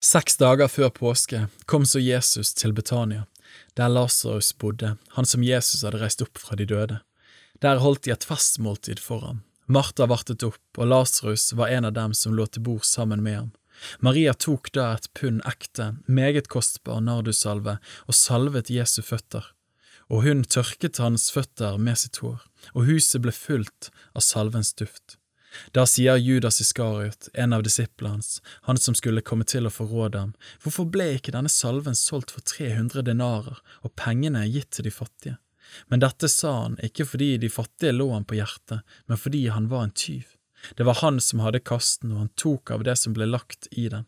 Seks dager før påske kom så Jesus til Betania, der Lasarus bodde, han som Jesus hadde reist opp fra de døde. Der holdt de et festmåltid for ham. Martha vartet opp, og Lasarus var en av dem som lå til bord sammen med ham. Maria tok da et pund ekte, meget kostbar nardussalve og salvet Jesu føtter, og hun tørket hans føtter med sitt hår, og huset ble fullt av salvens duft. Da sier Judas Iskariot, en av disiplene hans, han som skulle komme til å forråde ham, hvorfor ble ikke denne salven solgt for 300 denarer og pengene gitt til de fattige? Men dette sa han ikke fordi de fattige lå ham på hjertet, men fordi han var en tyv. Det var han som hadde kasten, og han tok av det som ble lagt i den.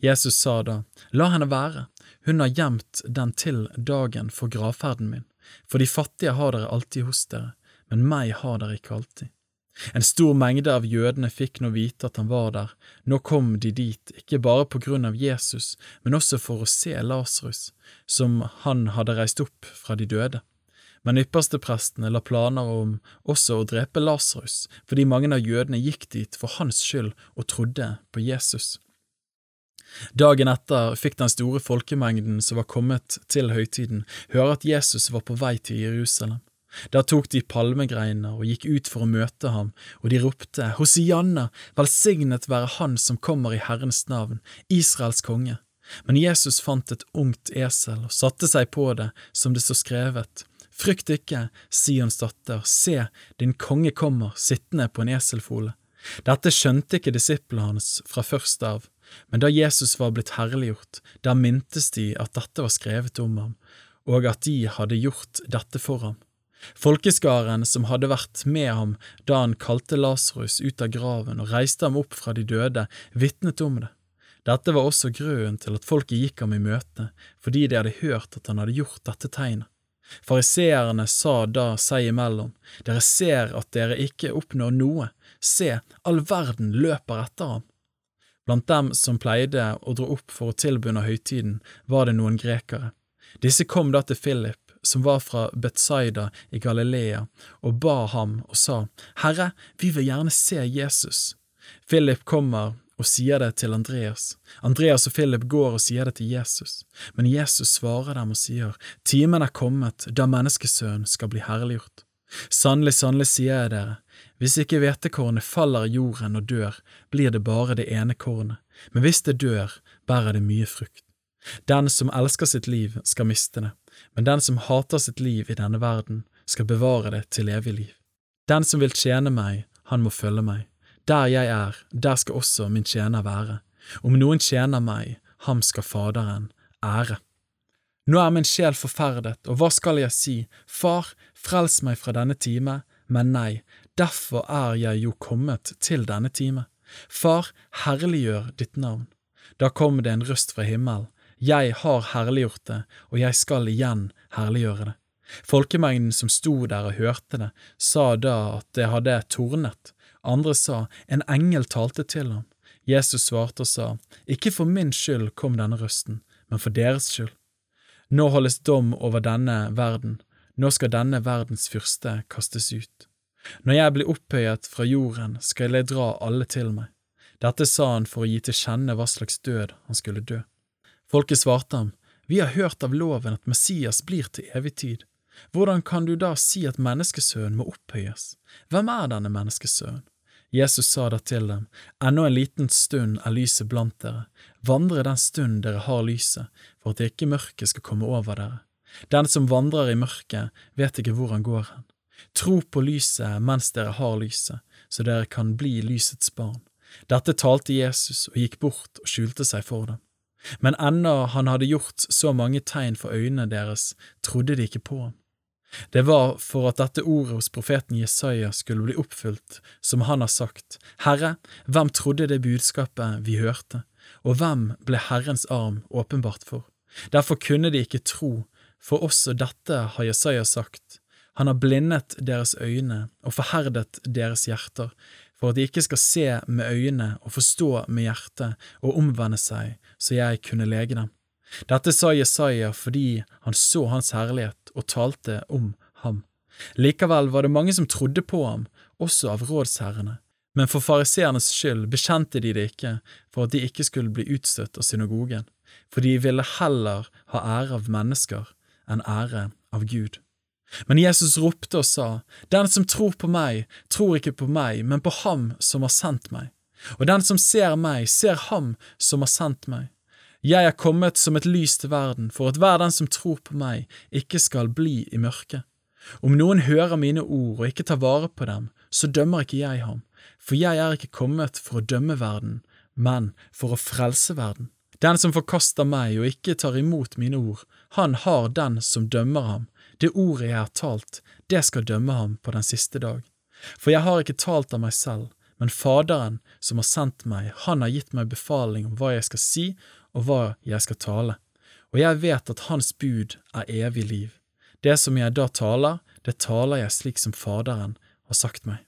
Jesus sa da, La henne være, hun har gjemt den til dagen for gravferden min, for de fattige har dere alltid hos dere, men meg har dere ikke alltid. En stor mengde av jødene fikk nå vite at han var der, nå kom de dit, ikke bare på grunn av Jesus, men også for å se Lasarus, som han hadde reist opp fra de døde. Men yppersteprestene la planer om også å drepe Lasarus, fordi mange av jødene gikk dit for hans skyld og trodde på Jesus. Dagen etter fikk den store folkemengden som var kommet til høytiden, høre at Jesus var på vei til Jerusalem. Da tok de palmegreiner og gikk ut for å møte ham, og de ropte, Hosianna, velsignet være Han som kommer i Herrens navn, Israels konge. Men Jesus fant et ungt esel og satte seg på det, som det står skrevet. Frykt ikke, Sions datter, se, din konge kommer, sittende på en eselfole. Dette skjønte ikke disiplene hans fra først av, men da Jesus var blitt herliggjort, da mintes de at dette var skrevet om ham, og at de hadde gjort dette for ham. Folkeskaren som hadde vært med ham da han kalte Lasarus ut av graven og reiste ham opp fra de døde, vitnet om det. Dette var også grunnen til at folket gikk ham i møte, fordi de hadde hørt at han hadde gjort dette tegnet. Fariseerne sa da seg imellom, Dere ser at dere ikke oppnår noe, se, all verden løper etter ham. Blant dem som pleide å dra opp for å tilby under høytiden, var det noen grekere. Disse kom da til Philip som var fra Betzaida i Galilea, og ba ham og sa, Herre, vi vil gjerne se Jesus. Philip kommer og sier det til Andreas. Andreas og Philip går og sier det til Jesus, men Jesus svarer dem og sier, Timen er kommet da menneskesønnen skal bli herliggjort. Sannelig, sannelig sier jeg dere, hvis ikke hvetekornet faller i jorden og dør, blir det bare det ene kornet, men hvis det dør, bærer det mye frukt. Den som elsker sitt liv, skal miste det, men den som hater sitt liv i denne verden, skal bevare det til evig liv. Den som vil tjene meg, han må følge meg. Der jeg er, der skal også min tjener være. Om noen tjener meg, ham skal Faderen ære. Nå er min sjel forferdet, og hva skal jeg si, Far, frels meg fra denne time, men nei, derfor er jeg jo kommet til denne time. Far, herliggjør ditt navn. Da kom det en røst fra himmelen, jeg har herliggjort det, og jeg skal igjen herliggjøre det. Folkemengden som sto der og hørte det, sa da at det hadde tornet. Andre sa, en engel talte til ham. Jesus svarte og sa, ikke for min skyld kom denne røsten, men for deres skyld. Nå holdes dom over denne verden, nå skal denne verdens fyrste kastes ut. Når jeg blir opphøyet fra jorden, skal jeg dra alle til meg. Dette sa han for å gi til kjenne hva slags død han skulle dø. Folket svarte ham, Vi har hørt av loven at Messias blir til evig tid. Hvordan kan du da si at menneskesønnen må opphøyes? Hvem er denne menneskesønnen? Jesus sa da til dem, Ennå en liten stund er lyset blant dere, vandre den stund dere har lyset, for at ikke mørket skal komme over dere. Den som vandrer i mørket, vet ikke hvor han går hen. Tro på lyset mens dere har lyset, så dere kan bli lysets barn. Dette talte Jesus og gikk bort og skjulte seg for dem. Men ennå han hadde gjort så mange tegn for øynene deres, trodde de ikke på ham. Det var for at dette ordet hos profeten Jesaja skulle bli oppfylt, som han har sagt, Herre, hvem trodde det budskapet vi hørte, og hvem ble Herrens arm åpenbart for? Derfor kunne de ikke tro, for også dette har Jesaja sagt, han har blindet deres øyne og forherdet deres hjerter, for at de ikke skal se med øynene og forstå med hjertet og omvende seg, så jeg kunne lege dem. Dette sa Jesaja fordi han så hans herlighet og talte om ham. Likevel var det mange som trodde på ham, også av rådsherrene. Men for fariseernes skyld bekjente de det ikke for at de ikke skulle bli utstøtt av synagogen, for de ville heller ha ære av mennesker enn ære av Gud. Men Jesus ropte og sa, Den som tror på meg, tror ikke på meg, men på ham som har sendt meg. Og den som ser meg, ser ham som har sendt meg. Jeg er kommet som et lys til verden, for at hver den som tror på meg, ikke skal bli i mørket. Om noen hører mine ord og ikke tar vare på dem, så dømmer ikke jeg ham, for jeg er ikke kommet for å dømme verden, men for å frelse verden. Den som forkaster meg og ikke tar imot mine ord, han har den som dømmer ham. Det ordet jeg har talt, det skal dømme ham på den siste dag. For jeg har ikke talt av meg selv, men Faderen som har sendt meg, han har gitt meg befaling om hva jeg skal si og hva jeg skal tale. Og jeg vet at Hans bud er evig liv. Det som jeg da taler, det taler jeg slik som Faderen har sagt meg.